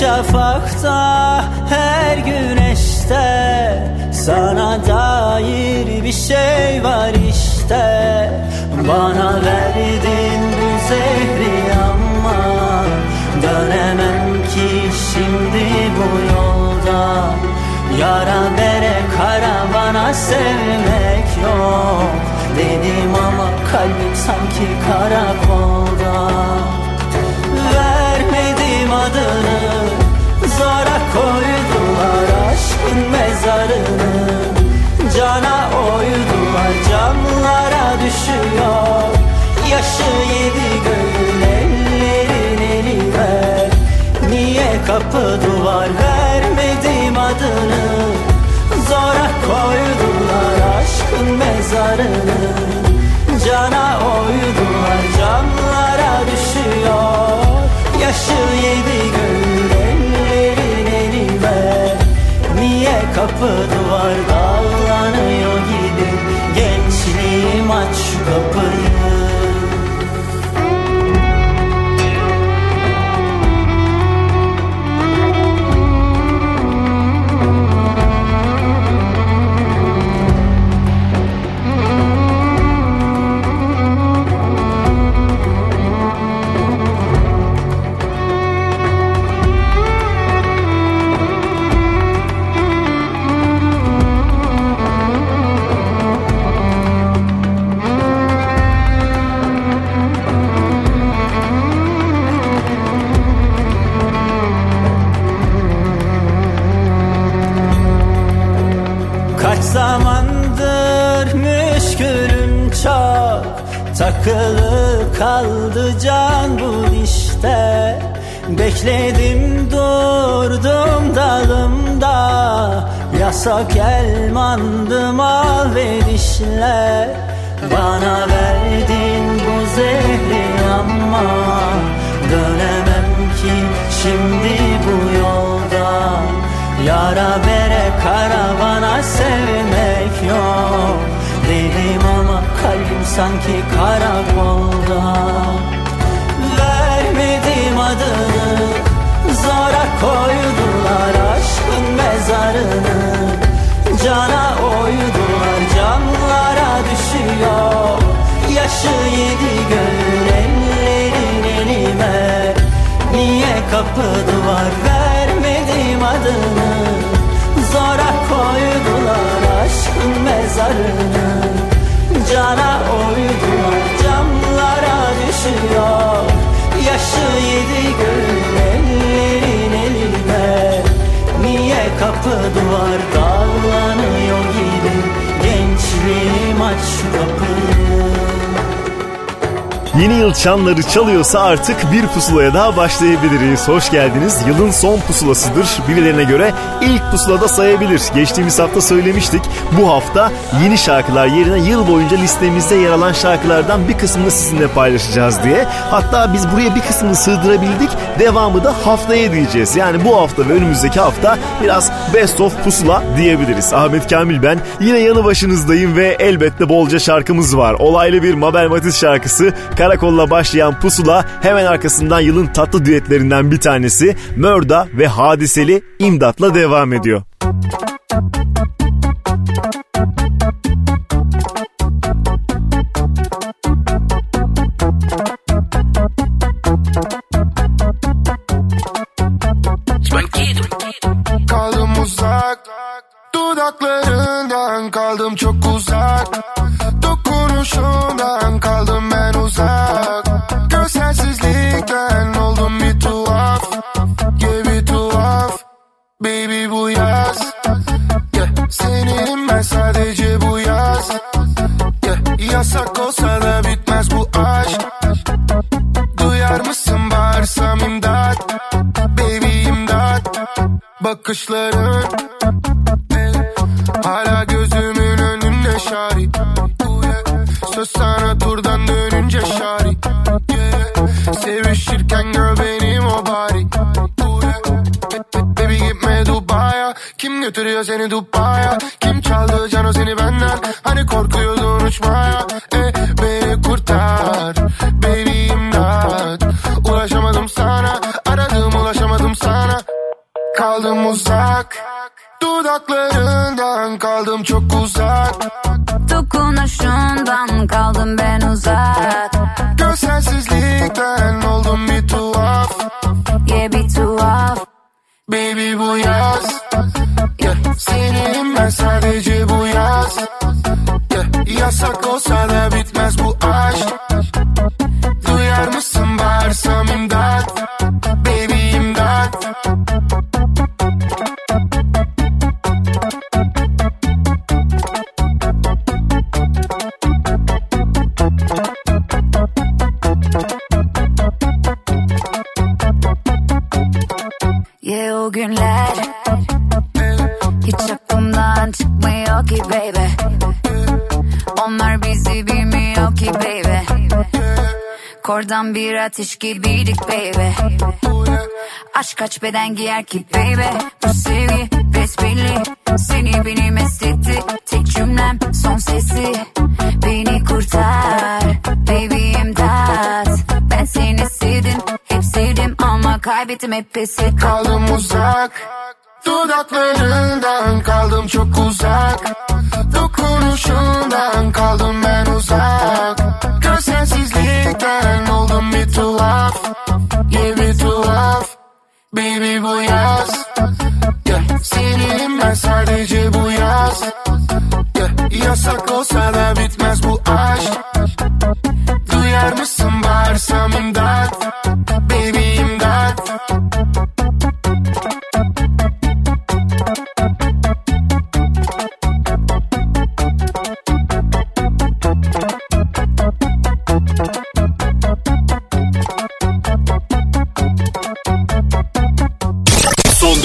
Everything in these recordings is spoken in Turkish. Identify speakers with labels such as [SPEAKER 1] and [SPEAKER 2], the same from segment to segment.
[SPEAKER 1] Şafakta her güneşte Sana dair bir şey var işte. Bana verdin bu zehri ama Dönemem ki şimdi bu yolda. Yara bere karavana sevmek yok. Dedim ama kalbim sanki karakolda koydular aşkın mezarını Cana oydular camlara düşüyor. Yaşı yedi göğün ellerin eli ver. Niye kapı duvar vermedim adını? Zora koydular aşkın mezarını Cana oydular camlara düşüyor. Yaşı yedi göğün kapı duvar dallanıyor gibi. Gençliğim aç şu kapıyı Kaç zamandır müşkülüm çok. Takılı kaldı can bu işte. Bekledim durdum dalımda. Yasak elmandım al ve dişle Bana verdin bu zehri ama Dönemem ki şimdi bu yolda Yara bere karavana sevmek yok. Dedim ama kalbim sanki karakolda Vermedim adını Zora koydular aşkın mezarını. Cana oydular camlara düşüyor. Yaşı yedi göğün ellerin elime. Niye kapı duvar vermedim adını Zora koydular aşkın mezarını. Cana oydular camlara düşüyor. Yaşı yedi göğün ellerin elime Niye kapı duvar dallanıyor gibi? Gençliğim aç kapıyı
[SPEAKER 2] Yeni yıl çanları çalıyorsa artık bir pusulaya daha başlayabiliriz. Hoş geldiniz. Yılın son pusulasıdır. Birilerine göre ilk pusulada sayabilir. Geçtiğimiz hafta söylemiştik. Bu hafta yeni şarkılar yerine yıl boyunca listemizde yer alan şarkılardan bir kısmını sizinle paylaşacağız diye. Hatta biz buraya bir kısmını sığdırabildik. Devamı da haftaya diyeceğiz. Yani bu hafta ve önümüzdeki hafta biraz best of pusula diyebiliriz. Ahmet Kamil ben. Yine yanı başınızdayım ve elbette bolca şarkımız var. Olaylı bir Mabel Matiz şarkısı. Karakolla başlayan pusula hemen arkasından yılın tatlı düetlerinden bir tanesi Mörda ve Hadiseli İmdat'la devam ediyor.
[SPEAKER 3] Söz sana turdan dönünce şari. Sevişirken gör benim o bari. Baby gitme Dubai'ye Kim götürüyor seni Dubai'ye Kim çaldı cano seni benden? Hani korkuyordun uçmaya? E, Beni kurtar. Baby imdat. Ulaşamadım sana. Aradım ulaşamadım sana. Kaldım uzak Dudaklarından kaldım çok uzak.
[SPEAKER 4] Dokunuşundan kaldım ben uzak.
[SPEAKER 3] Görselsizlikten oldum bir tuhaf.
[SPEAKER 4] Yeah bir tuhaf.
[SPEAKER 3] Baby bu yaz. Yeah. Senin ben sadece bu yaz. Yeah. Yasak olsa da bitmez bu aşk. Duyar mısın bağırsam imdat
[SPEAKER 4] Kordan bir ateş gibiydik baby. Aşk kaç beden giyer ki baby? Bu sevgi besbelli. Seni beni mest etti Tek cümlem son sesi. Beni kurtar. Baby imdat. Ben seni sevdim Hep sevdim ama kaybettim hep pes ettim
[SPEAKER 3] Kaldım uzak Dudaklarından kaldım çok uzak. Dokunuşundan kaldım ben uzak. Görselsizlikten oldum bir tuhaf. Yeah bir tuhaf. Baby bu yaz. Yeah. Senin ben sadece bu yaz. Yeah. Yasak olsa da bitmez bu aşk. Duyar mısın bağırsam imdat? Baby imdat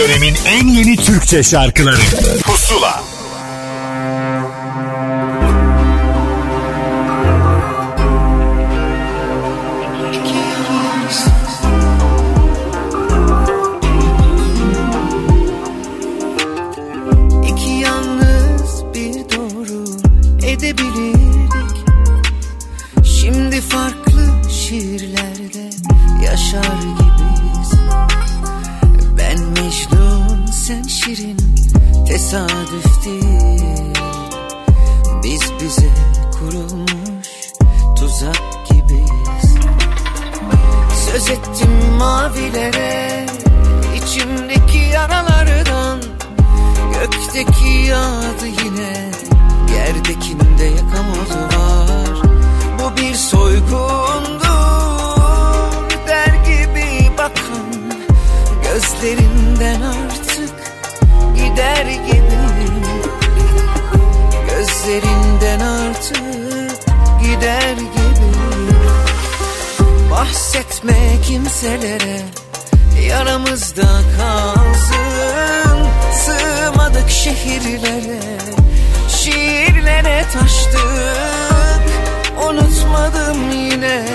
[SPEAKER 5] dönemin en yeni Türkçe şarkıları. Pusula.
[SPEAKER 6] Şimdi farklı şiirlerde yaşar gibiyiz Şirin tesadüf değil. Biz bize kurulmuş tuzak gibiyiz. Söz ettim mavilere içimdeki yaralardan Gökteki yağdı yine Yerdekinde yakamozu var. Bu bir soygundur Der gibi bakan Gözlerinden artık Gider gibi Gözlerinden artık Gider gibi Bahsetme kimselere Yaramızda kalsın. Sığmadık şehirlere Şiirlere taştık. Unutmadım yine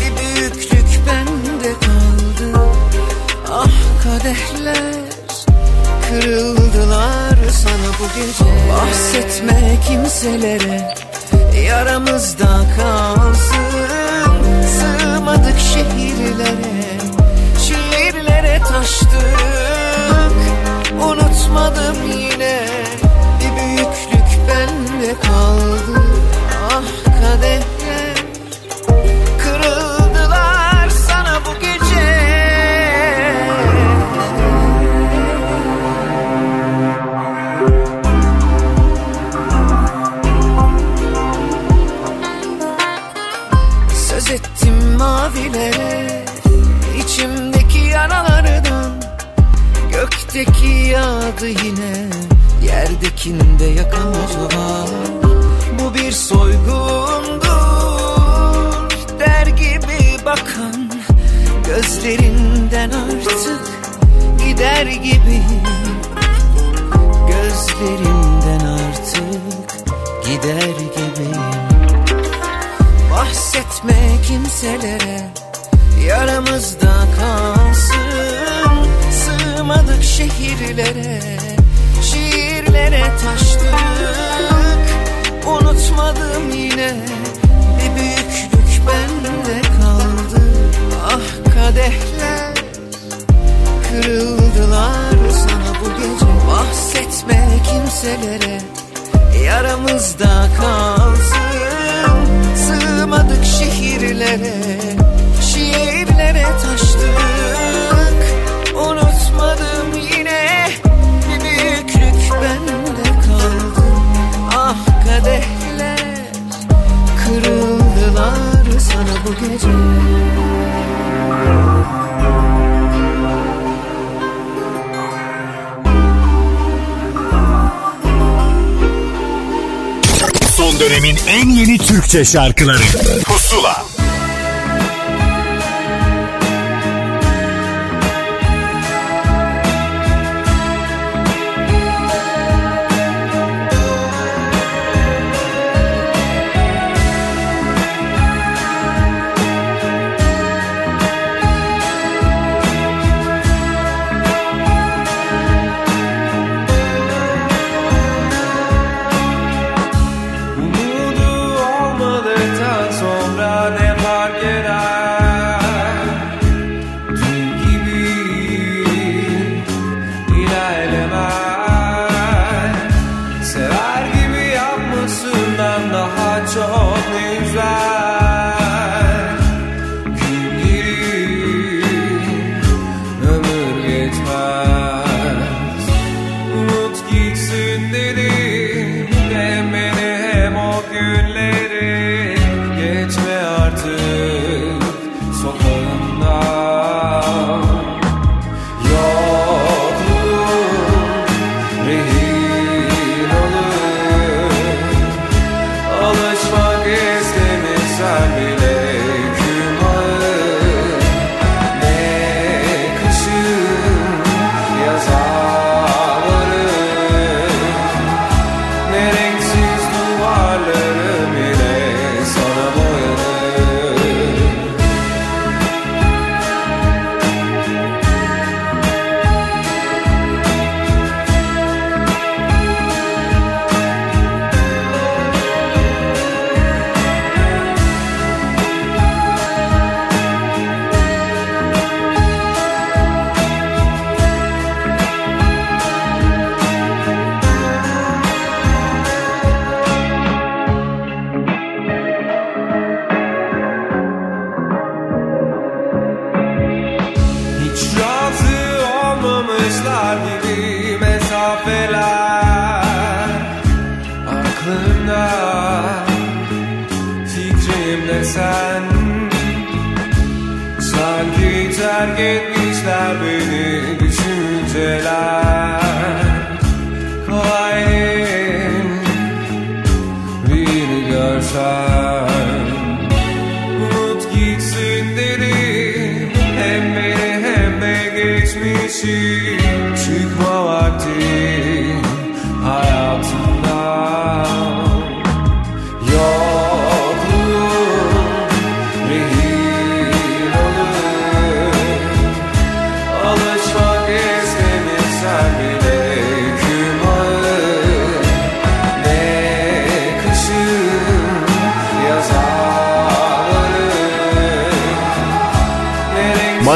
[SPEAKER 6] Bir büyüklük bende kaldı. Ah kadehler Kırıldılar sana bu gece. Bahsetme kimselere Yaramızda kalsın. Sığmadık şehirlere Şiirlere taştık. Unutmadım yine Bir büyüklük bende kaldı. Ah kadehler yağdı yine. Yerdekinde yakamoz var. Bu bir soygundur. Der gibi bakan Gözlerinden artık Gider gibi. Gözlerinden artık Gider gibi. Bahsetme kimselere Yaramızda şehirlere Şiirlere taştık. Unutmadım yine Bir büyüklük bende kaldı. Ah kadehler Kırıldılar sana bu gece. Bahsetme kimselere Yaramızda kalsın. Sığmadık şehirlere Şiirlere bu gece.
[SPEAKER 7] Son dönemin en yeni Türkçe şarkıları. Pusula
[SPEAKER 8] de la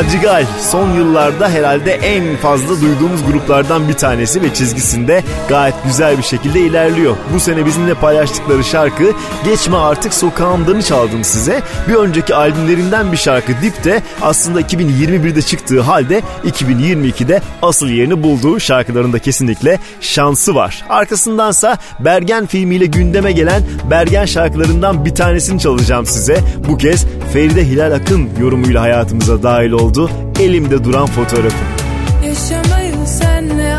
[SPEAKER 2] Madrigal son yıllarda herhalde en fazla duyduğumuz gruplardan bir tanesi ve çizgisinde gayet güzel bir şekilde ilerliyor. Bu sene bizimle paylaştıkları şarkı Geçme Artık Sokağımdan'ı çaldım size. Bir önceki albümlerinden bir şarkı Dip de aslında 2021'de çıktığı halde 2022'de asıl yerini bulduğu şarkılarında kesinlikle şansı var. Arkasındansa Bergen filmiyle gündeme gelen Bergen şarkılarından bir tanesini çalacağım size. Bu kez Feride Hilal Akın yorumuyla hayatımıza dahil oldu. Elimde duran fotoğrafı.
[SPEAKER 9] Yaşamayı senle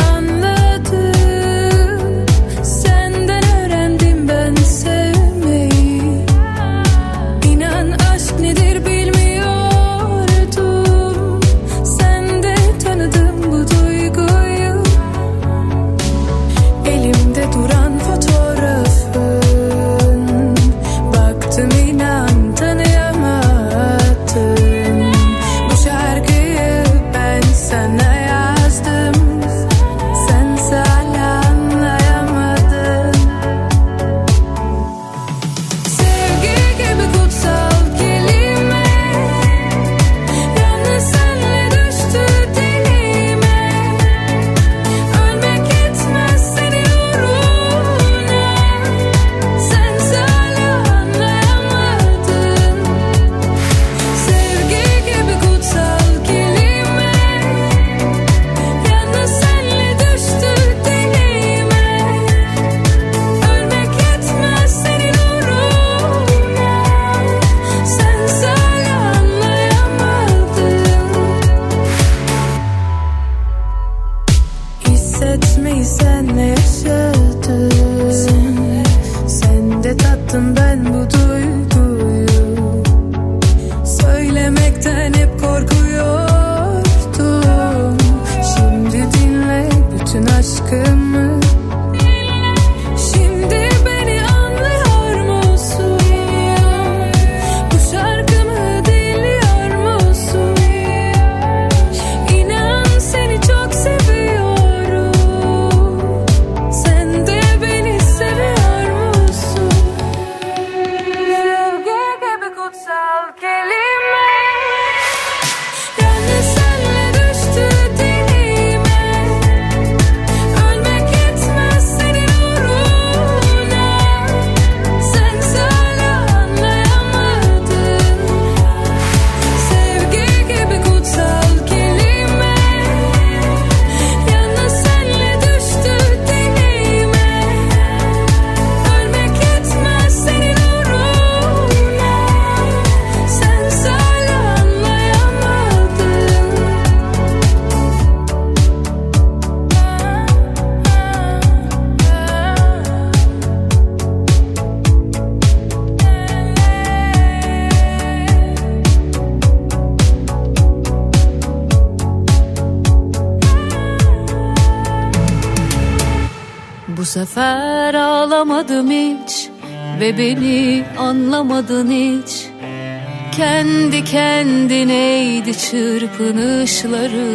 [SPEAKER 10] ve beni anlamadın hiç. Kendi kendineydi çırpınışları.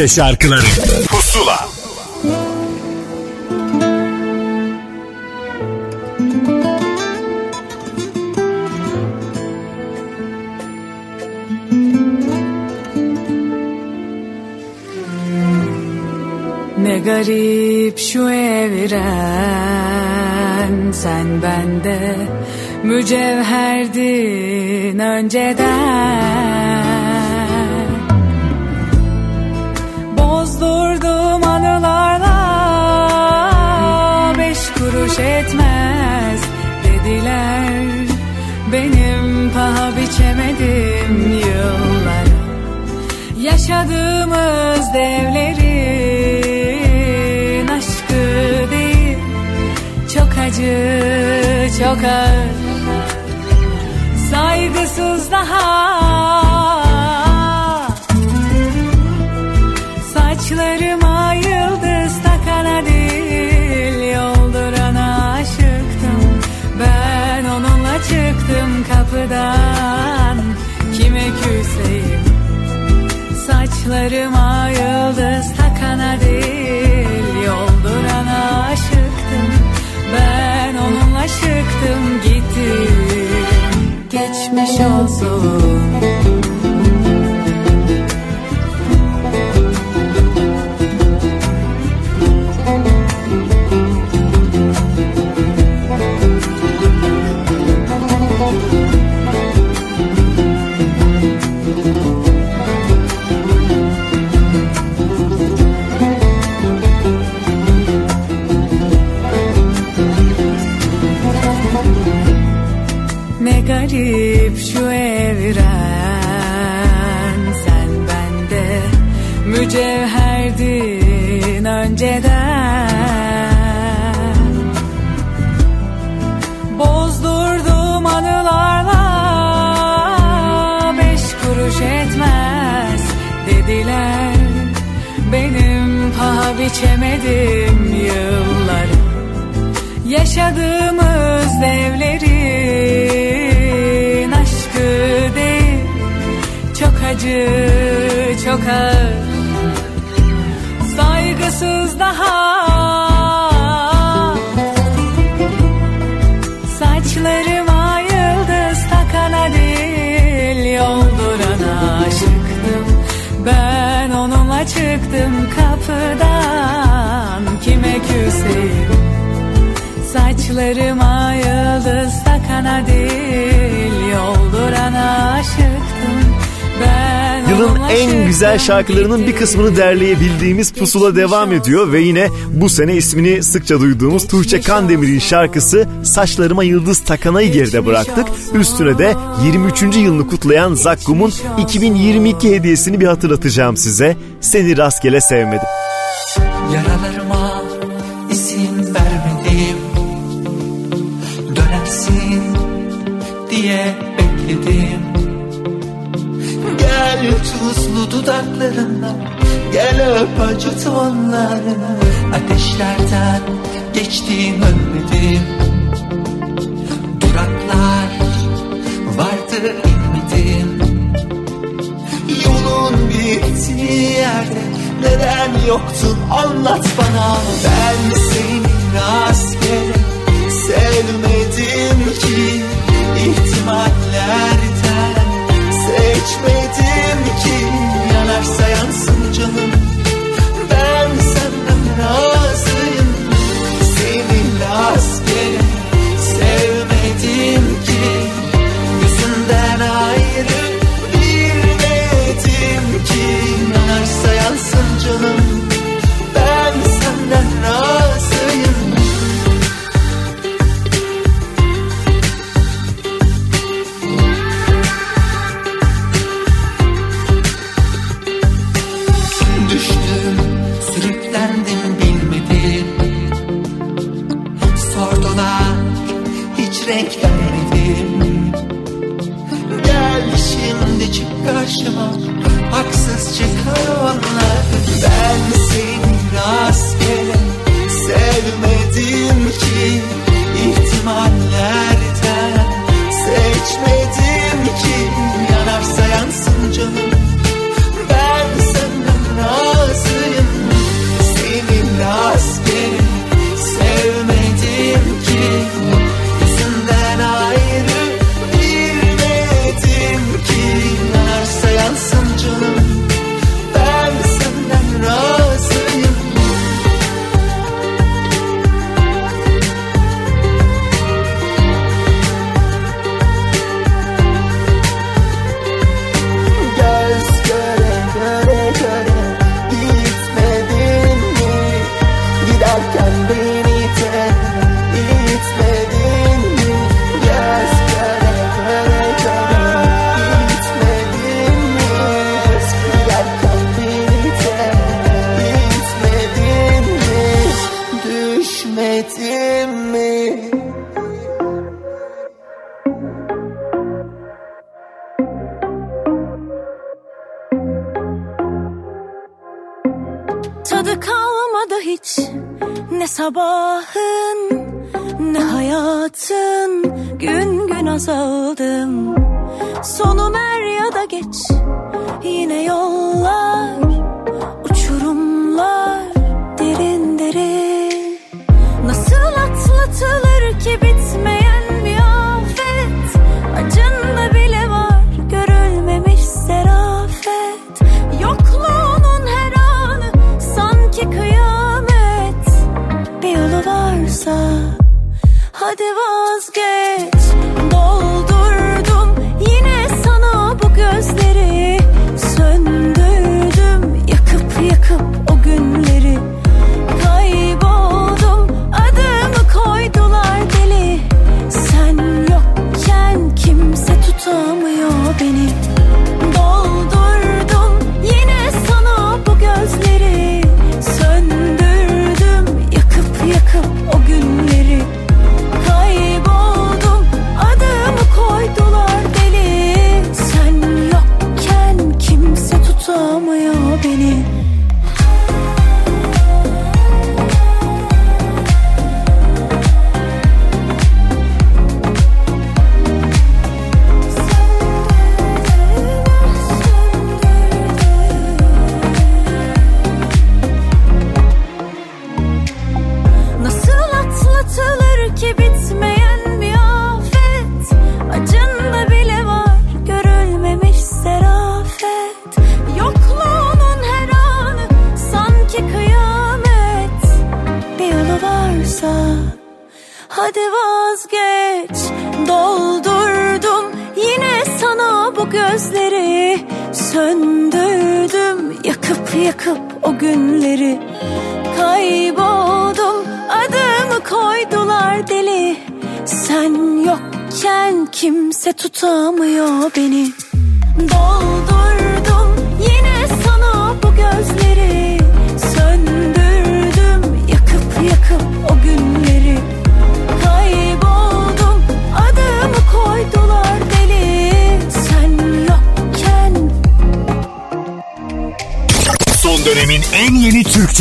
[SPEAKER 5] Türkçe şarkıları
[SPEAKER 10] Saçlarıma yıldız takana değil Yoldurana aşıktım Ben onunla çıktım gittim. Geçmiş olsun paha biçemedim yılları Yaşadığımız devlerin aşkı değil. Çok acı, çok ağır Saçlarıma yıldız takana değil Yoldurana aşıktım Ben
[SPEAKER 2] Yılın en güzel şarkılarının bir kısmını derleyebildiğimiz Pusula devam ediyor ve yine bu sene ismini sıkça duyduğumuz Tuğçe Kandemir'in şarkısı Saçlarıma Yıldız Takana'yı geride bıraktık. Üstüne de 23. yılını kutlayan Zakkum'un 2022 hediyesini bir hatırlatacağım size. Seni rastgele sevmedim.
[SPEAKER 6] Yaralarıma tuzlu dudaklarına Gel öp acıt onlarını Ateşlerden geçtim ölmedim Duraklar vardı inmedim Yolun bittiği yerde neden yoktun? Anlat bana. Ben seni rastgele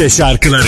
[SPEAKER 11] şarkıları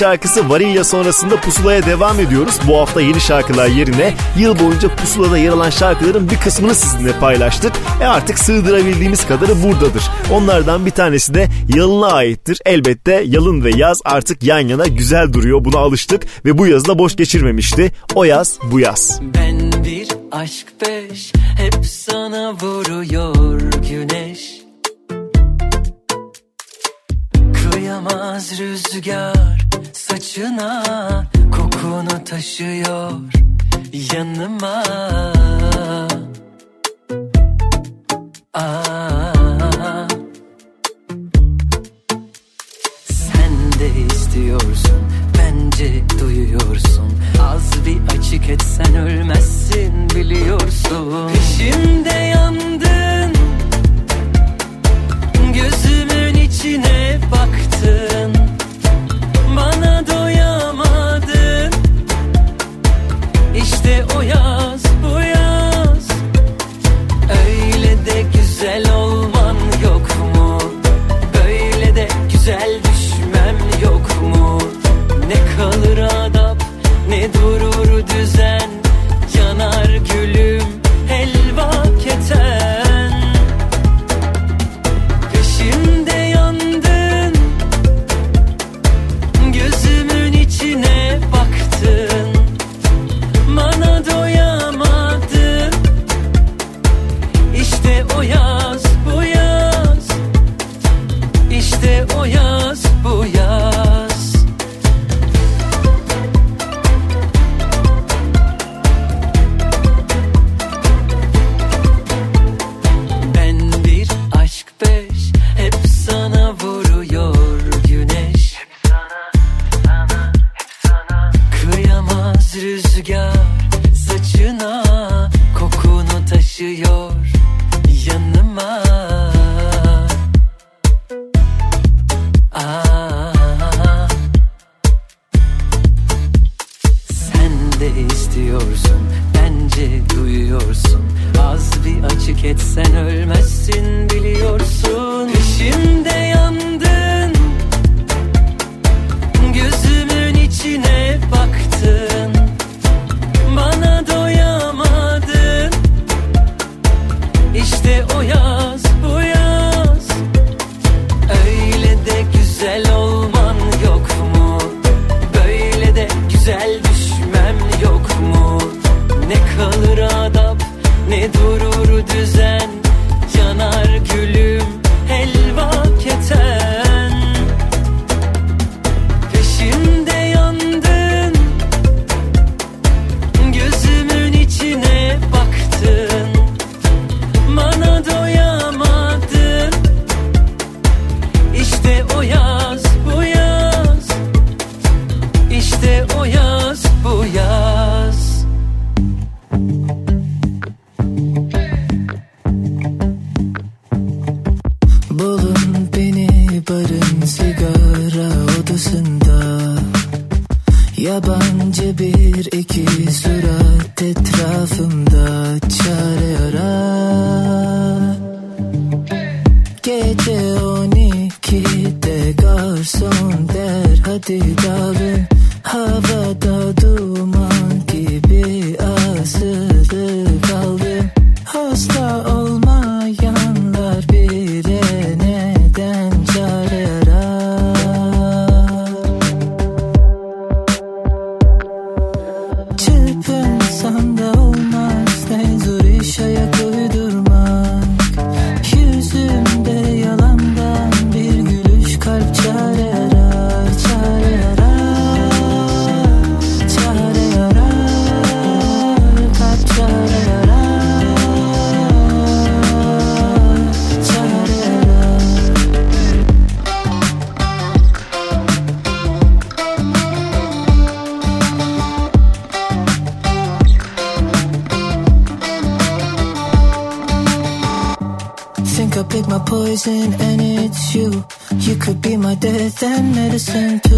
[SPEAKER 2] şarkısı Varilla sonrasında pusulaya devam ediyoruz. Bu hafta yeni şarkılar yerine yıl boyunca pusulada yer alan şarkıların bir kısmını sizinle paylaştık. E artık sığdırabildiğimiz kadarı buradadır. Onlardan bir tanesi de Yalın'a aittir. Elbette Yalın ve Yaz artık yan yana güzel duruyor. Buna alıştık ve bu yazı da boş geçirmemişti. O yaz bu yaz.
[SPEAKER 6] Ben bir aşk
[SPEAKER 12] beş hepsi than medicine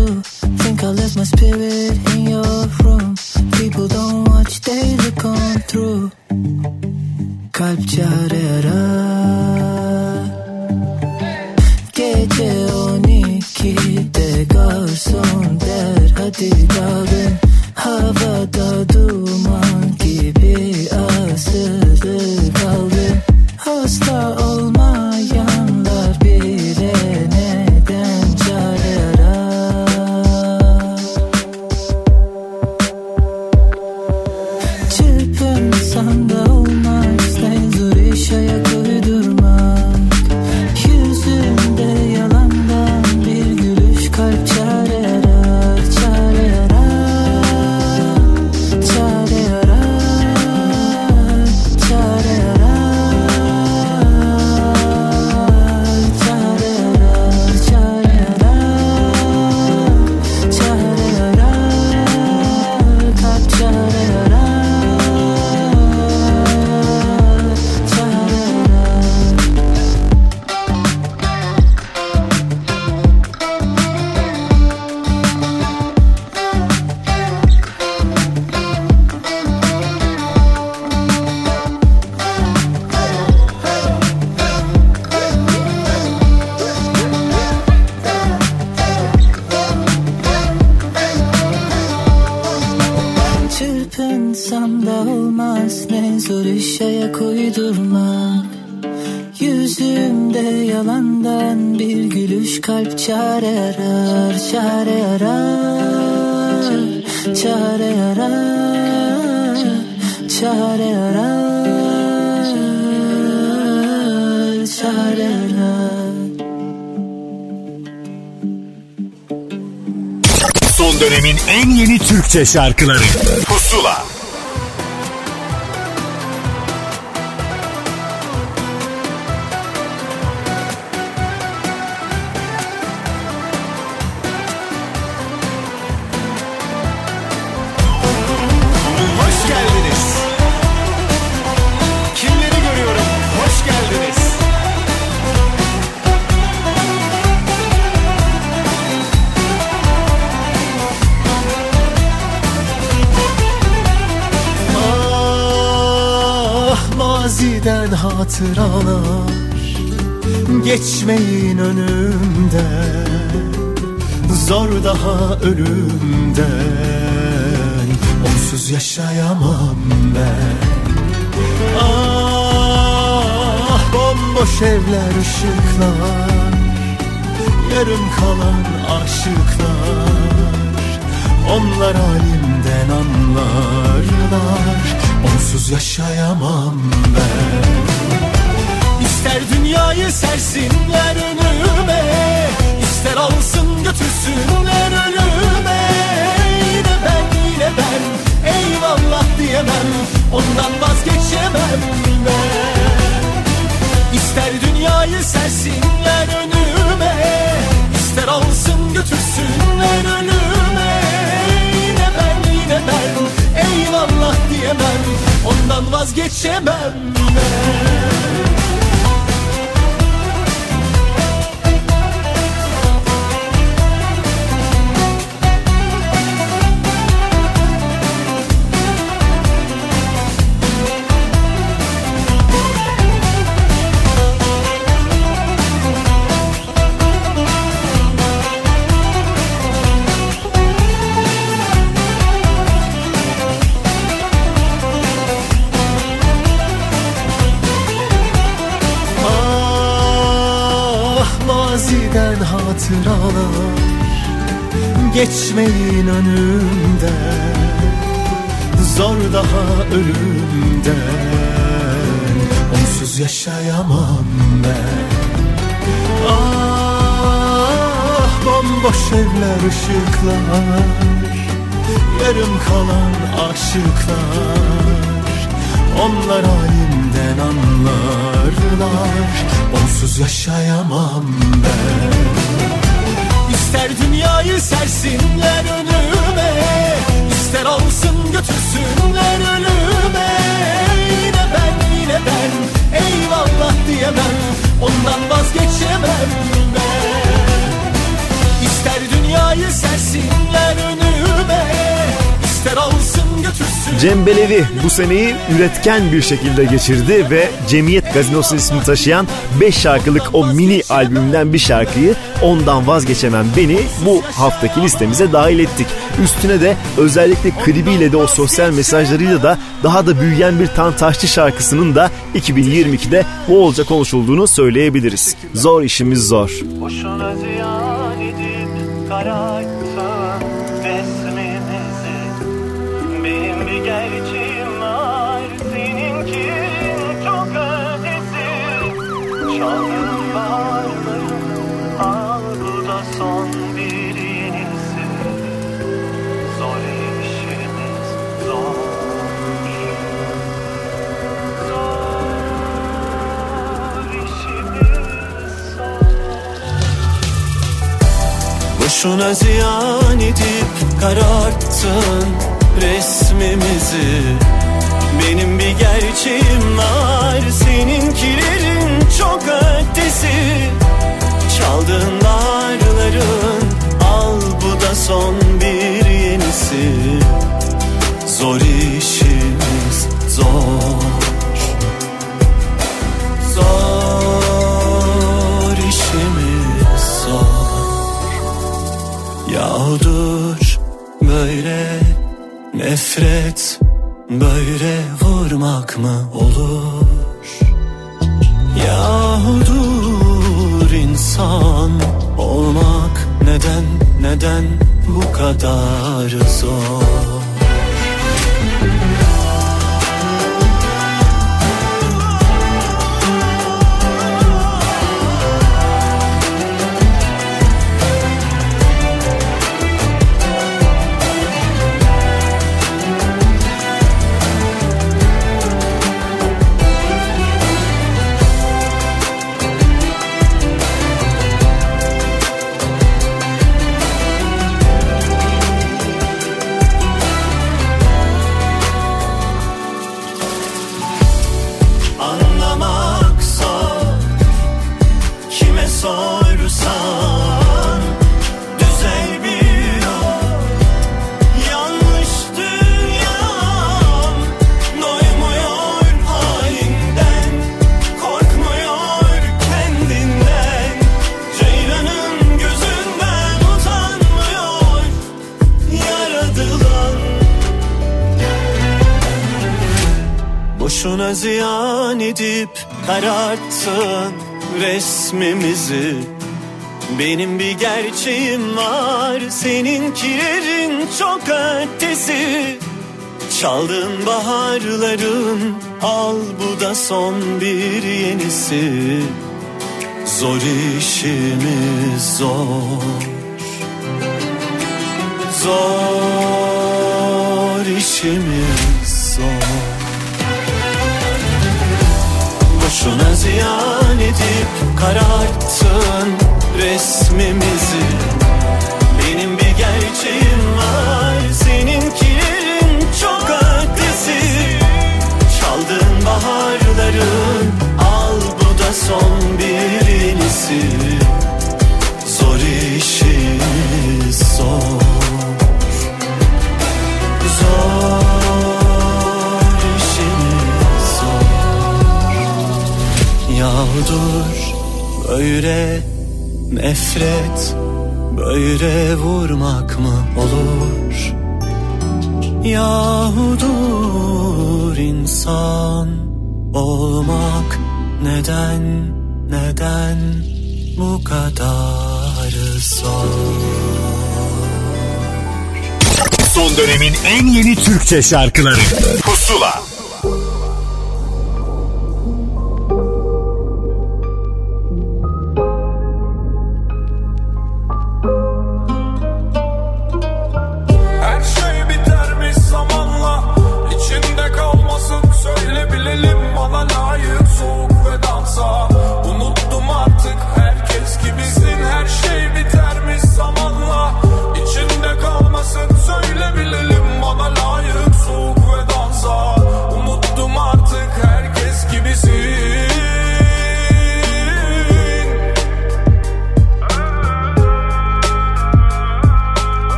[SPEAKER 13] şarkıları
[SPEAKER 14] hatıralar Geçmeyin önümden Zor daha ölümden. Onsuz yaşayamam ben. Ah bomboş evler ışıklar Yarım kalan aşıklar. Onlar halimden anlarlar Onsuz yaşayamam ben. İster dünyayı sersinler önüme İster alsın götürsünler ölüme Yine ben yine ben eyvallah diyemem Ondan vazgeçemem ben İster dünyayı sersinler önüme İster alsın götürsünler ölüme Yine ben yine ben eyvallah diyemem Ondan vazgeçemem. ben Geçmeyin önümden. Zor daha ölümden. Onsuz yaşayamam ben. Ah bomboş evler ışıklar. Yarım kalan aşıklar. Onlar halimden anlarlar. Onsuz yaşayamam ben İster dünyayı sersinler önüme İster alsın götürsünler ölüme
[SPEAKER 2] Cem Belevi bu seneyi üretken bir şekilde geçirdi ve Cemiyet Gazinosu ismini taşıyan 5 şarkılık o mini albümünden bir şarkıyı Ondan Vazgeçemem Beni bu haftaki listemize dahil ettik. Üstüne de özellikle klibiyle de o sosyal mesajlarıyla da daha da büyüyen bir Tan Taşçı şarkısının da 2022'de bolca konuşulduğunu söyleyebiliriz. Zor işimiz zor.
[SPEAKER 15] Boşuna ziyan edip kararttın Zor
[SPEAKER 5] Boşuna ziyan edip kararttın resmimizi. Benim bir gerçeğim var seninkilerin çok ötesi. Çaldığın darların al bu da son bir yenisi. Zor işimiz zor. Zor işimiz zor. Yağdır böyle nefret Böyle vurmak mı olur Yahudur insan olmak Neden neden bu kadar zor Ziyan edip kararttın resmimizi. Benim bir gerçeğim var seninkilerin çok ötesi. Çaldığın baharların al bu da son bir yenisi. Zor işimiz zor. Zor işimiz Boşuna ziyan edip kararttın resmimizi. Benim bir gerçeğim var seninkilerin çok ötesi Çaldığın baharların al bu da son bir yenisi Zor zor Zor Yağdur böyle nefret Böyle vurmak mı olur? Yahudur insan olmak Neden neden bu kadar zor
[SPEAKER 13] Son dönemin en yeni Türkçe şarkıları. Pusula
[SPEAKER 16] layık soğuk ve dansa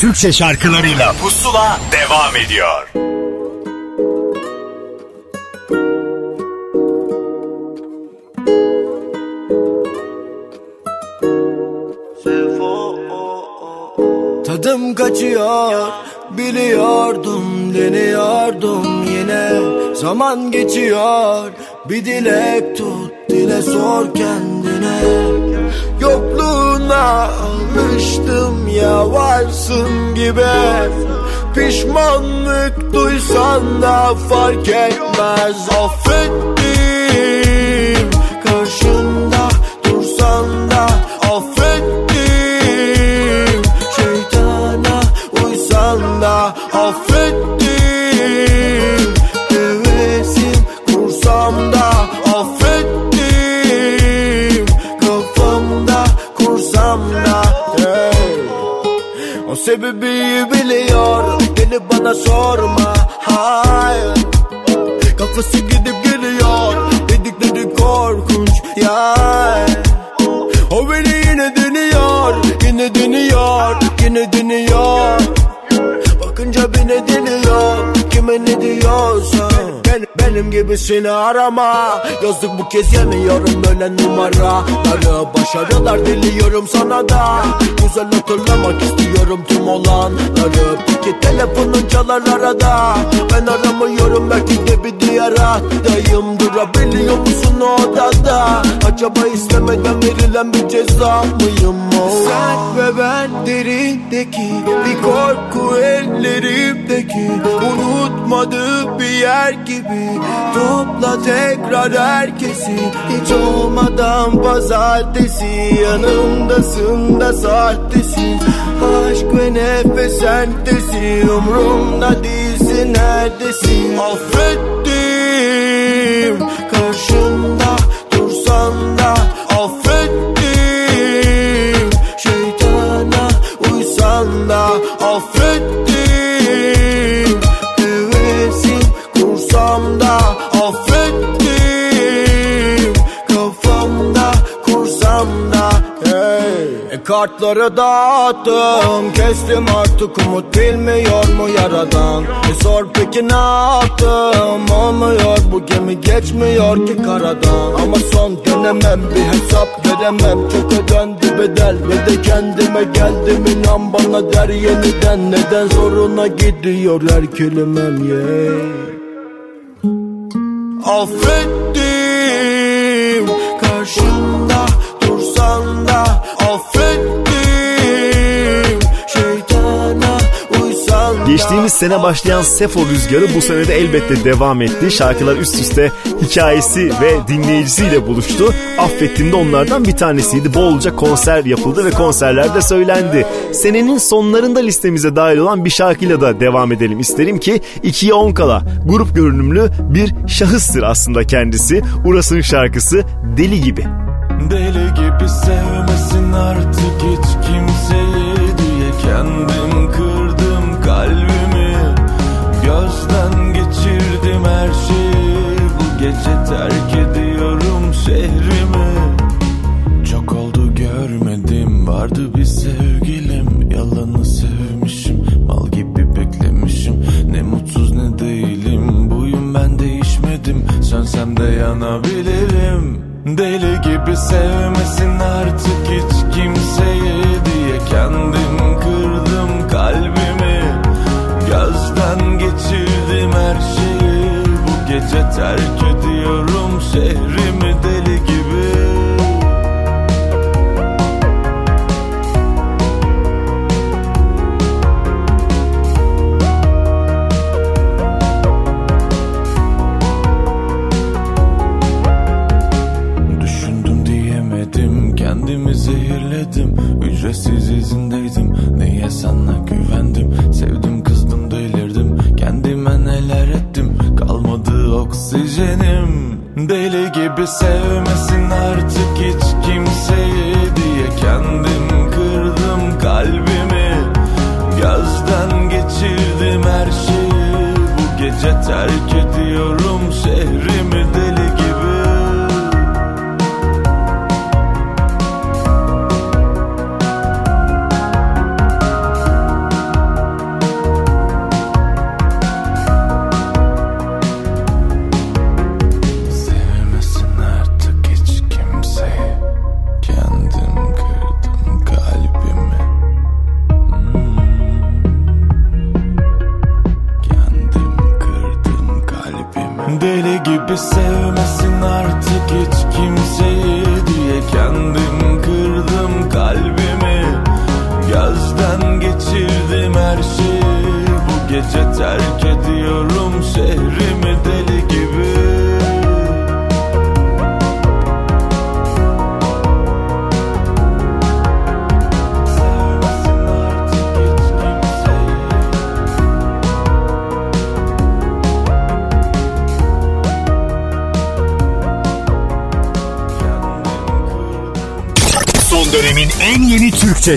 [SPEAKER 17] Türkçe şarkılarıyla. Pusula devam ediyor.
[SPEAKER 18] Tadım kaçıyor biliyordum deniyordum yine. Zaman geçiyor bir dilek tut dile sor varsın gibi. Pişmanlık duysan da fark etmez. Affettim sebebi biliyor Gelip bana sorma Gibisini arama. Yazdık bu kez yemiyorum böyle numaraları Başarılar diliyorum sana da. Güzel hatırlamak istiyorum tüm olanları Peki telefonun çalar arada. Ben aramıyorum belki de bir diğer hattayım Durabiliyor musun o odada Acaba istemeden verilen bir ceza mıyım? O Sen ve ben derindeki Bir korku ellerimdeki Unutmadığı bir yer gibi Topla tekrar herkesi. Hiç olmadan pazartesi. Yanımdasın da sahtesin Aşk ve nefes sentesi Umrumda değilsin neredesin? Affettim. Karşında dursan da kartları dağıttım. Kestim artık umut bilmiyor mu yaradan? E sor peki ne yaptım? Olmuyor bu gemi geçmiyor ki karadan. Ama son dönemem bir hesap veremem. Çok ödendi bedel ve de kendime geldim. İnan bana der yeniden Neden zoruna gidiyor her kelimem yeah. Affettim karşında da affettim şeytana uysan
[SPEAKER 2] Geçtiğimiz sene başlayan Sefo rüzgarı bu sene de elbette devam etti. Şarkılar üst üste hikayesi ve dinleyicisiyle buluştu. Affettim de onlardan bir tanesiydi. Bolca konser yapıldı ve konserlerde söylendi. Senenin sonlarında listemize dahil olan bir şarkıyla da devam edelim isterim ki 2'ye 10 kala grup görünümlü bir şahıstır aslında kendisi. Uras'ın şarkısı Deli Gibi.
[SPEAKER 7] Deli gibi sevmesin artık hiç kimseyi diye kendim kırdım kalbimi. Gözden geçirdim her şeyi. Bu gece terk ediyorum şehrimi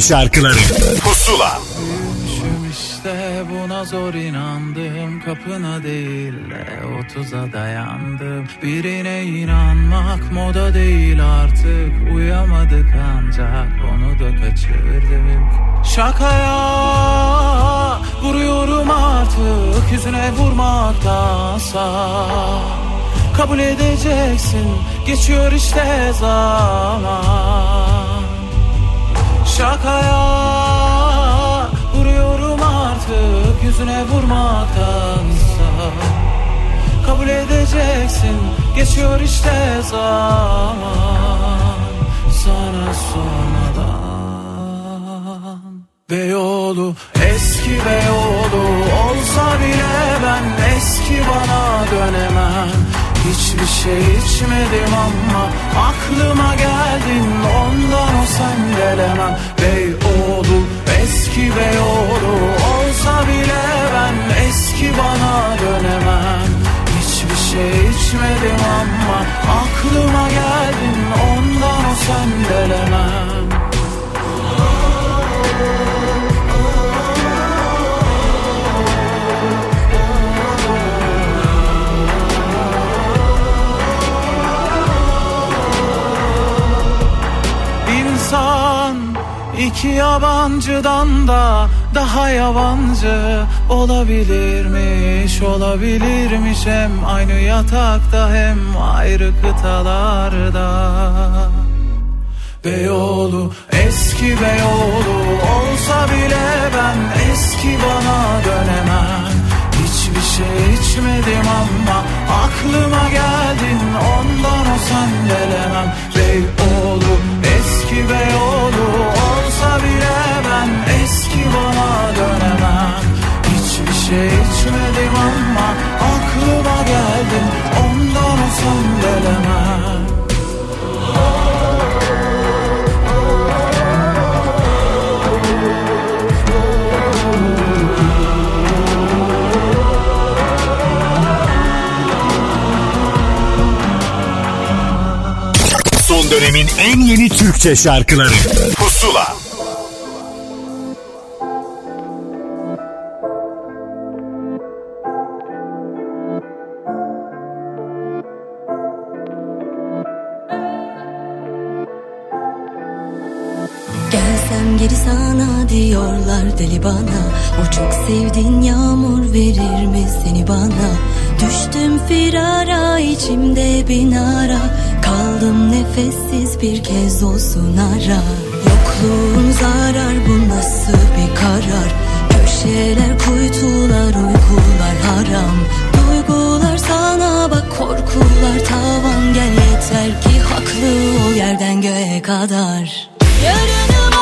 [SPEAKER 5] şarkıları. Pusula.
[SPEAKER 19] Düşüm işte buna zor inandım. Kapına değil de otuza dayandım. Birine inanmak moda değil artık. Uyamadık ancak onu da kaçırdık. Şakaya vuruyorum artık. Yüzüne vurmaktansa Kabul edeceksin. Geçiyor işte zaman Şakaya. Vuruyorum artık yüzüne vurmaktansa. Kabul edeceksin geçiyor işte zaman. Sana sormadan Beyoğlu eski Beyoğlu. Olsa bile ben eski bana dönemem Hiçbir şey içmedim ama aklıma geldin. Ondan o sen gelemem. Beyoğlu eski Beyoğlu olsa bile ben eski bana dönemem. Hiçbir şey içmedim ama aklıma geldin. Ondan o sen gelemem iki yabancıdan da daha yabancı olabilirmiş olabilirmiş. Hem aynı yatakta hem ayrı kıtalarda. Beyoğlu eski Beyoğlu. Olsa bile ben eski bana dönemem. Hiçbir şey içmedim ama aklıma geldin. Ondan o sen gelemem. Beyoğlu eski Beyoğlu olsa bile ben eski bana dönemem. Hiçbir şey içmedim ama aklıma geldin ondan o
[SPEAKER 5] Son dönemin en yeni Türkçe şarkıları. Pusula.
[SPEAKER 11] Gelsem geri sana diyorlar deli bana. O çok sevdiğin yağmur verir mi seni bana? Düştüm firara içimde bin ara Kaldım nefessiz bir kez olsun ara. Yokluğun zarar bu nasıl bir karar? Köşeler kuytular uykular haram. Duygular sana bak korkular tavan. Gel yeter ki haklı ol yerden göğe kadar. Yarınım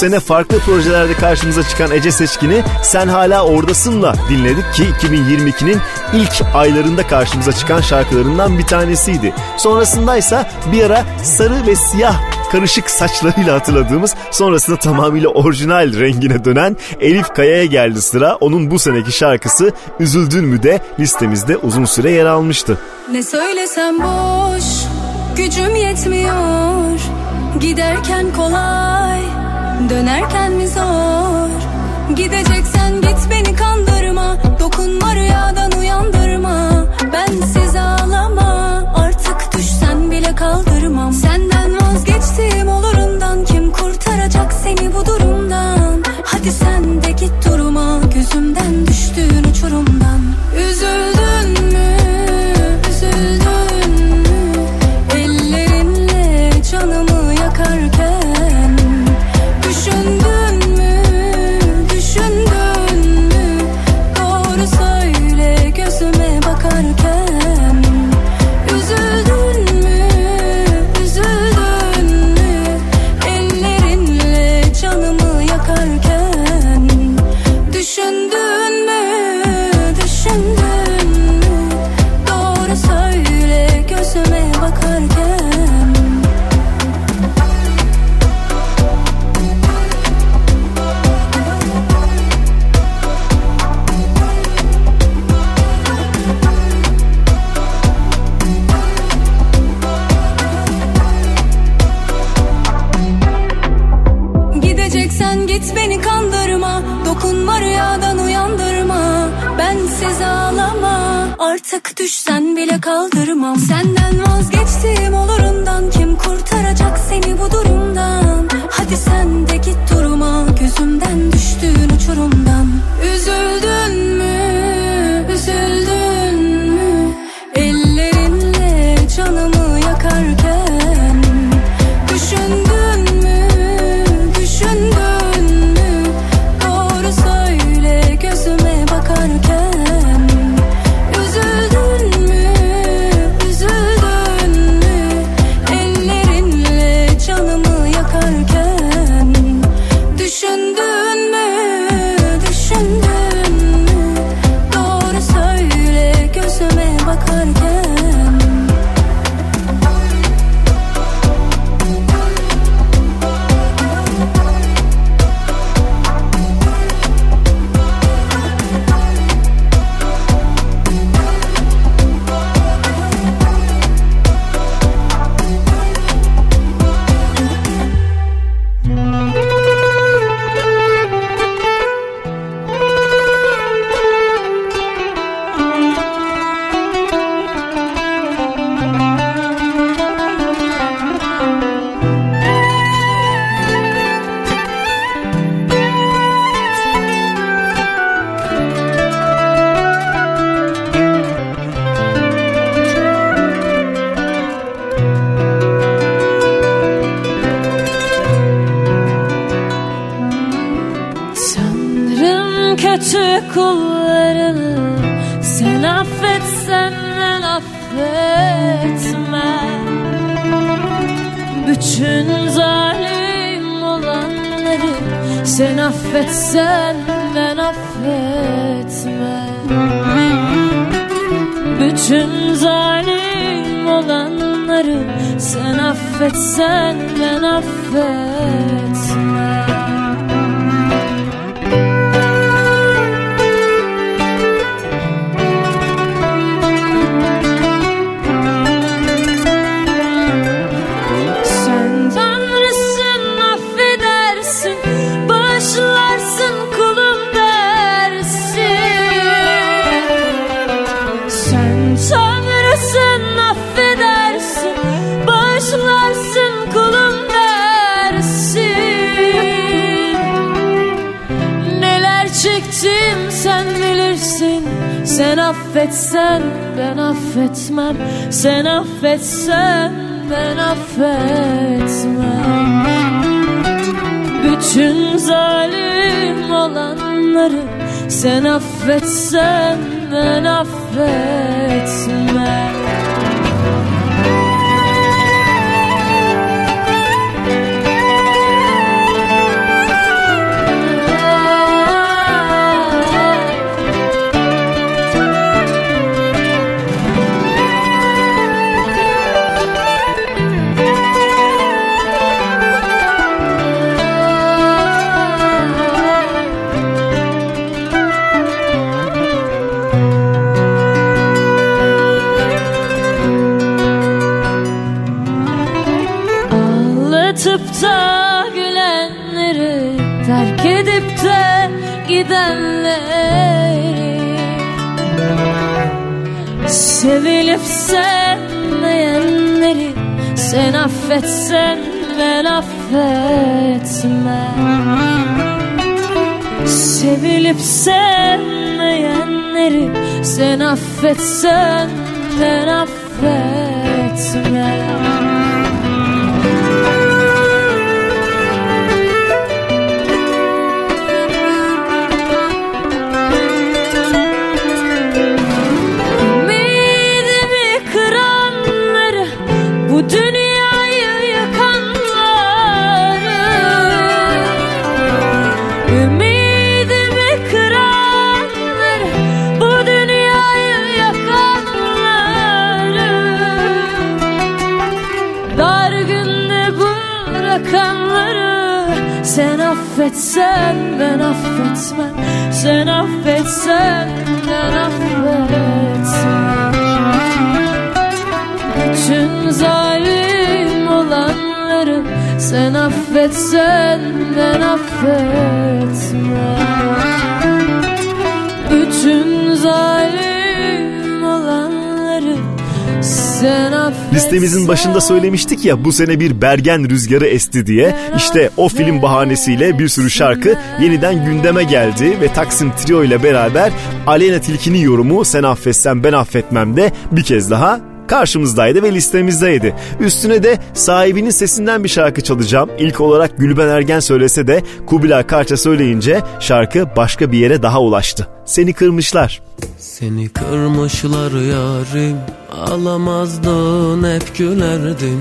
[SPEAKER 2] sene farklı projelerde karşımıza çıkan Ece Seçkin'i Sen Hala Oradasın'la dinledik ki 2022'nin ilk aylarında karşımıza çıkan şarkılarından bir tanesiydi. Sonrasındaysa bir ara sarı ve siyah karışık saçlarıyla hatırladığımız sonrasında tamamıyla orijinal rengine dönen Elif Kaya'ya geldi sıra. Onun bu seneki şarkısı Üzüldün mü de listemizde uzun süre yer almıştı.
[SPEAKER 10] Ne söylesem boş, gücüm yetmiyor. Giderken kolay dönerken mi zor? Gideceksen git beni kandırma. Dokunma rüyadan uyandırma. Ben size ağlama. Artık düşsen bile kaldırmam. Senden vazgeçtiğim olur. river. Sen
[SPEAKER 9] affetsen ben
[SPEAKER 10] affetmem. Bütün zalim olanları Sen affetsen ben affetmem Sevilip sevmeyenleri Sen affetsen ben affetmem Sevilip sevmeyenleri Sen affetsen ben affetmem affetsen ben affetmem. Sen affetsen ben affetmem. Bütün zalim olanları Sen affetsen ben affetmem
[SPEAKER 2] Listemizin başında söylemiştik ya bu sene bir Bergen rüzgarı esti diye. İşte o film bahanesiyle bir sürü şarkı yeniden gündeme geldi ve Taksim Trio ile beraber Aleyna Tilki'nin yorumu Sen Affetsen Ben Affetmem de bir kez daha karşımızdaydı ve listemizdeydi. Üstüne de sahibinin sesinden bir şarkı çalacağım. İlk olarak Gülben Ergen söylese de Kubilay Karça söyleyince şarkı başka bir yere daha ulaştı. Seni kırmışlar.
[SPEAKER 20] Seni kırmışlar yarim Ağlamazdın hep gülerdin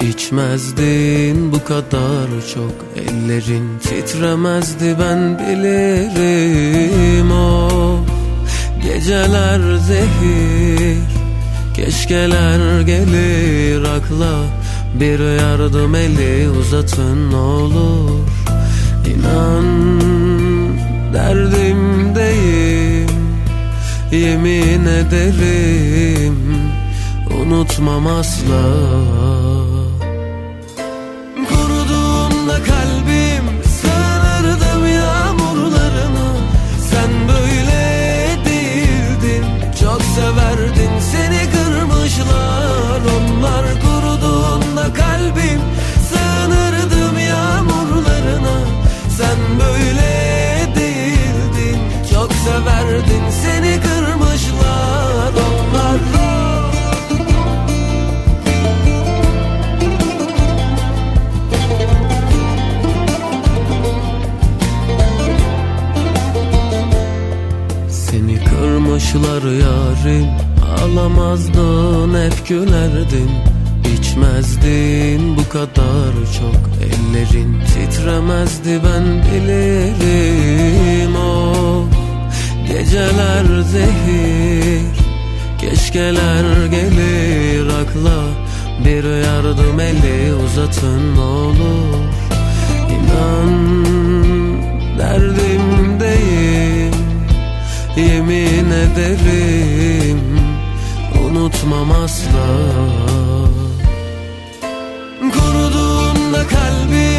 [SPEAKER 20] İçmezdin bu kadar çok Ellerin titremezdi ben bilirim o Geceler zehir Keşkeler gelir akla. Bir yardım eli uzatın olur. İnan derdimdeyim Yemin ederim unutmam asla. Kuruduğunda kalbim severdin seni kırmışlar Onlar. Seni kırmışlar yarim Ağlamazdın hep gülerdin. İçmezdin bu kadar çok Ellerin titremezdi ben bilirim. O Geceler zehir Keşkeler gelir. Akla Bir yardım eli uzatın olur. İnan derdimdeyim Yemin ederim. Unutmam asla. Kuruduğunda kalbim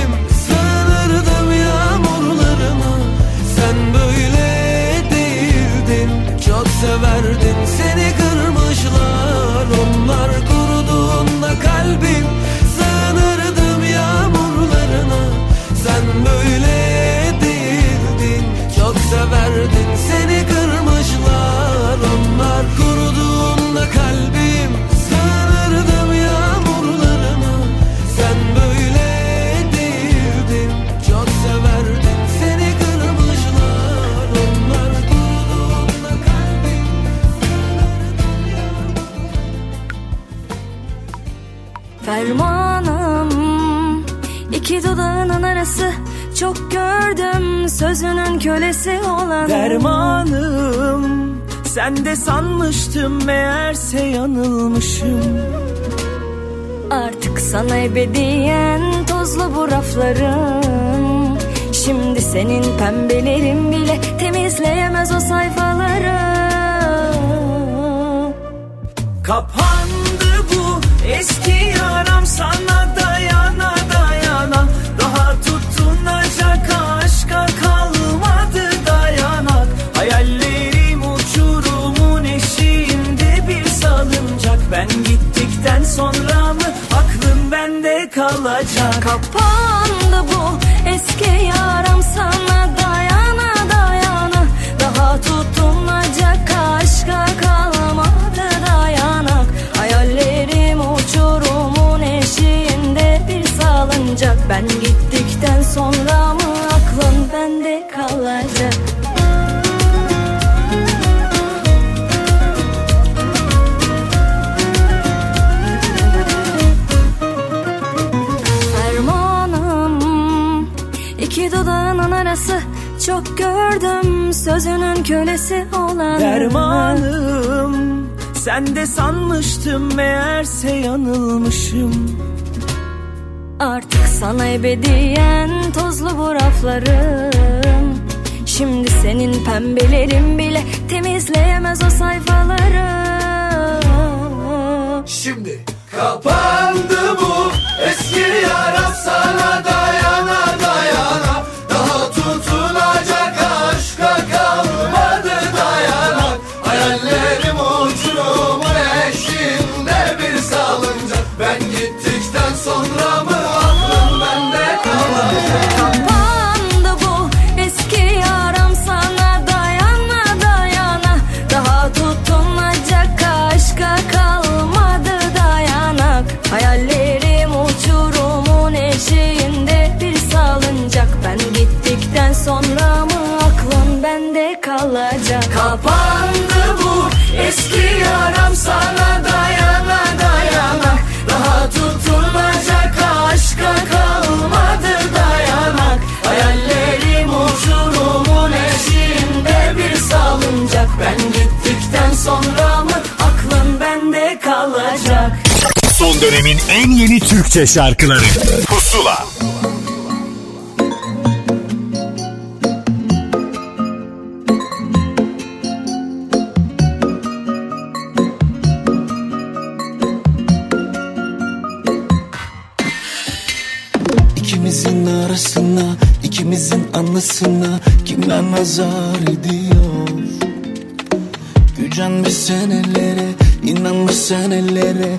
[SPEAKER 20] severdin seni kırmışlar. Onlar kuruduğunda kalbim
[SPEAKER 21] çaresi olan
[SPEAKER 1] Dermanım sen de sanmıştım meğerse yanılmışım.
[SPEAKER 21] Artık sana ebediyen tozlu bu rafların. Şimdi senin pembelerin bile temizleyemez o sayfaları.
[SPEAKER 1] Kapandı bu eski yaram sana sonra mı aklın bende kalacak?
[SPEAKER 21] Kapandı bu eski yaram sana dayana dayana. Daha tutunacak aşka kalamadı dayanak. Hayallerim uçurumun eşiğinde bir salıncak Ben git Çok gördüm sözünün kölesi olan
[SPEAKER 1] Dermanım sen de sanmıştım meğerse yanılmışım.
[SPEAKER 21] Artık sana ebediyen tozlu bu rafların Şimdi senin pembelerin bile temizleyemez o sayfaları
[SPEAKER 22] Şimdi kapandı bu eski
[SPEAKER 13] yarasal dönemin en yeni Türkçe şarkıları Pusula
[SPEAKER 6] İkimizin arasına, ikimizin anlasına kimler nazar ediyor? Gücenmiş senelere, inanmış senelere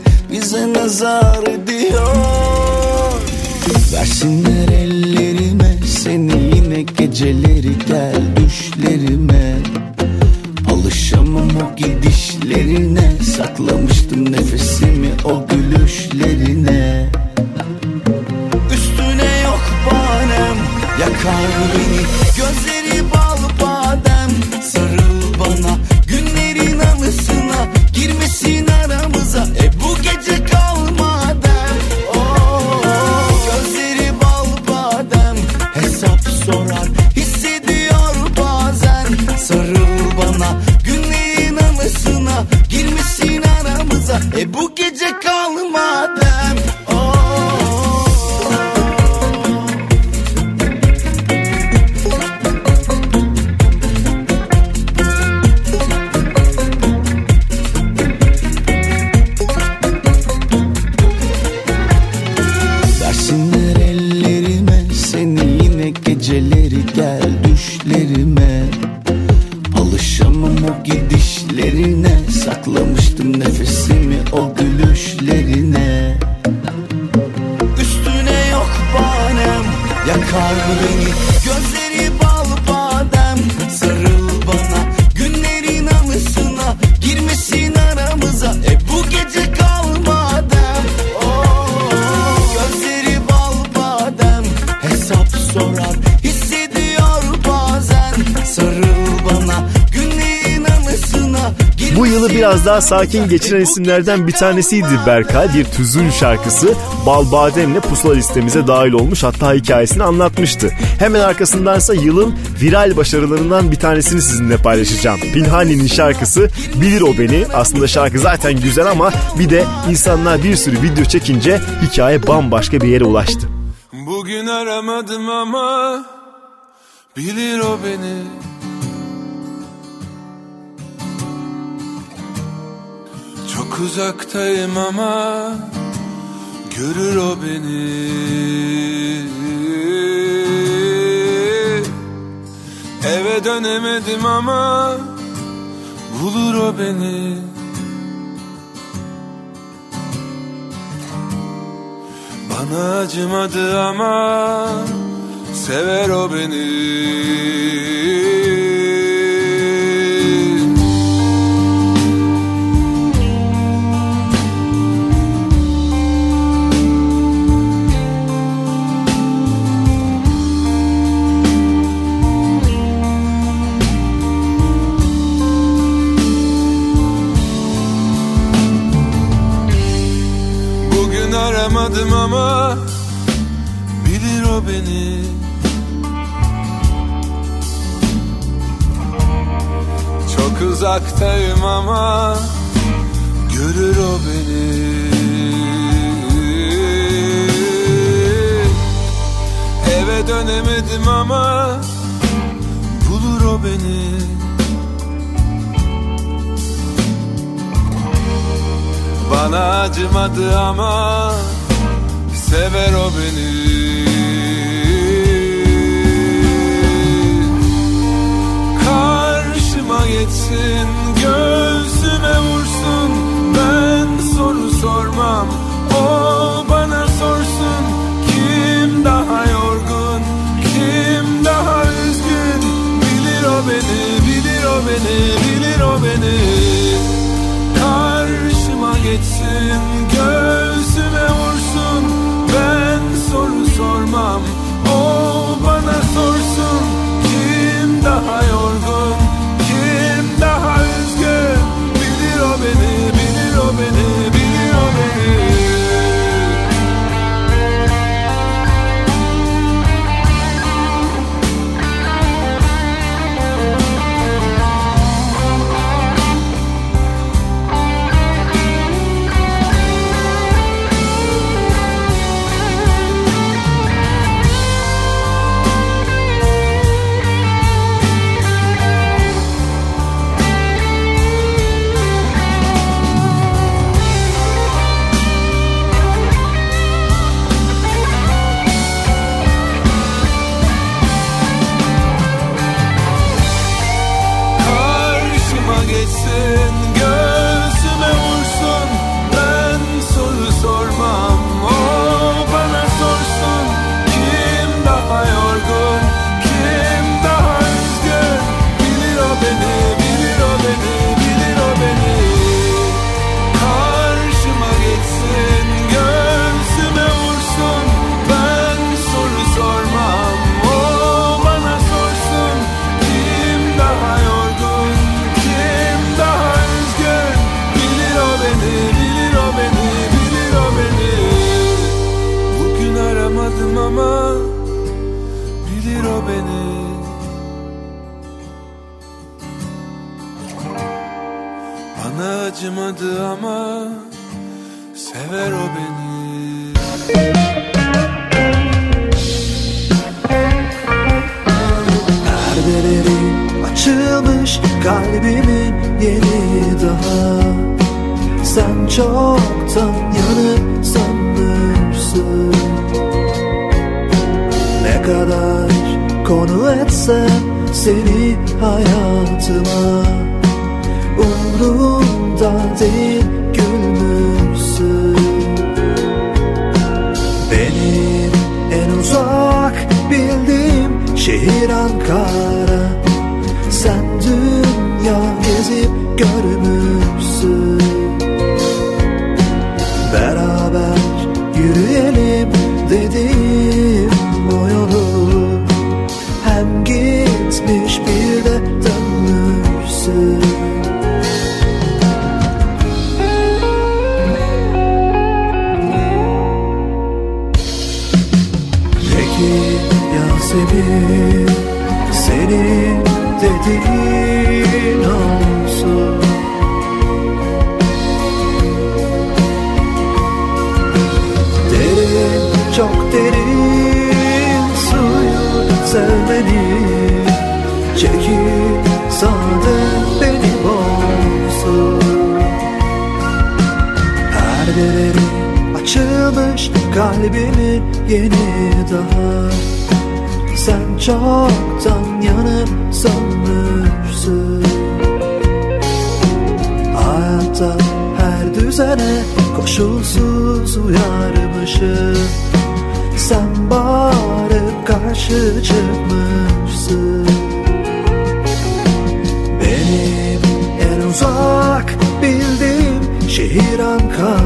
[SPEAKER 2] daha sakin geçiren isimlerden bir tanesiydi Berkay. Bir tüzün şarkısı Bal Badem'le pusula listemize dahil olmuş hatta hikayesini anlatmıştı. Hemen arkasındansa yılın viral başarılarından bir tanesini sizinle paylaşacağım. Pinhani'nin şarkısı Bilir O Beni. Aslında şarkı zaten güzel ama bir de insanlar bir sürü video çekince hikaye bambaşka bir yere ulaştı.
[SPEAKER 7] Bugün aramadım ama bilir o beni Çok uzaktayım ama görür o beni. Eve dönemedim ama bulur o beni. Bana acımadı ama sever o beni ama bilir o beni. Çok uzaktayım ama görür o beni. Eve dönemedim ama bulur o beni. Bana acımadı ama sever o beni. Karşıma geçsin göğsüme vursun. Ben soru sormam o bana sorsun. Kim daha yorgun kim daha üzgün? Bilir o beni bilir o beni bilir o beni. Karşıma geçsin göğsüme vursun Ben soru sormam. O bana sorsun. Kim daha yorgun? Kim daha üzgün? Bilir o beni bilir o beni
[SPEAKER 14] çıkmışsın Benim en uzak bildiğim şehir Ankara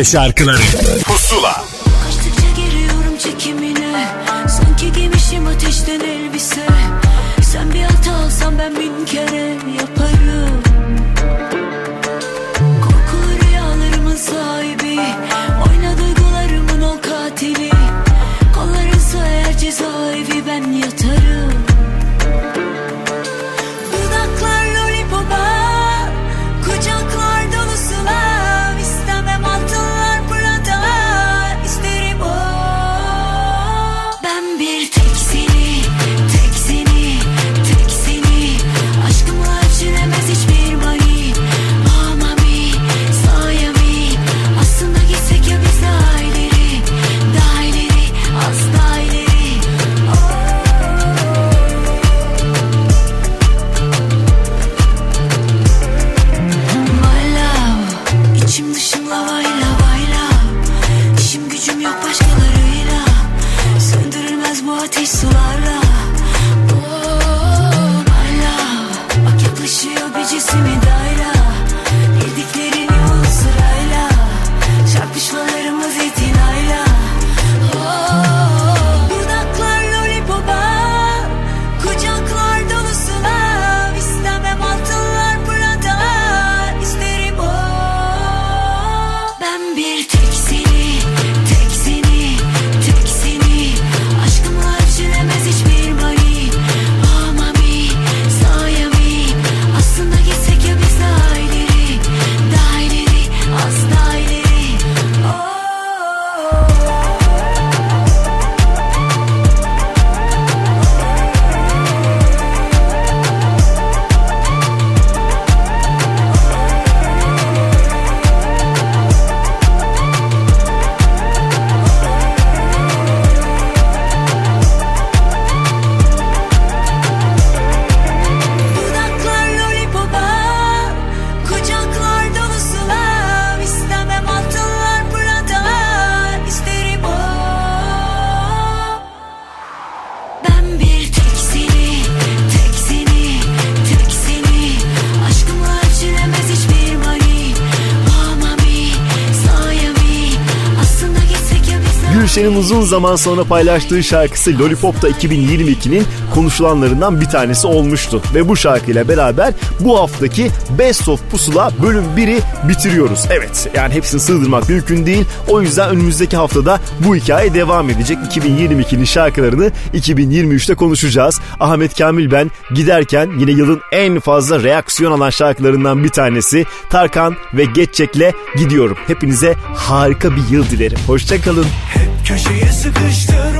[SPEAKER 11] Türkçe şarkıları
[SPEAKER 2] uzun zaman sonra paylaştığı şarkısı Lollipop'ta 2022'nin konuşulanlarından bir tanesi olmuştu. Ve bu şarkıyla beraber bu haftaki Best of Pusula bölüm 1'i bitiriyoruz. Evet yani hepsini sığdırmak mümkün değil. O yüzden önümüzdeki haftada bu hikaye devam edecek. 2022'nin şarkılarını 2023'te konuşacağız. Ahmet Kamil ben giderken yine yılın en fazla reaksiyon alan şarkılarından bir tanesi Tarkan ve Geççek'le gidiyorum. Hepinize harika bir yıl dilerim. Hoşçakalın.
[SPEAKER 5] Hey. Köşeye sıkıştır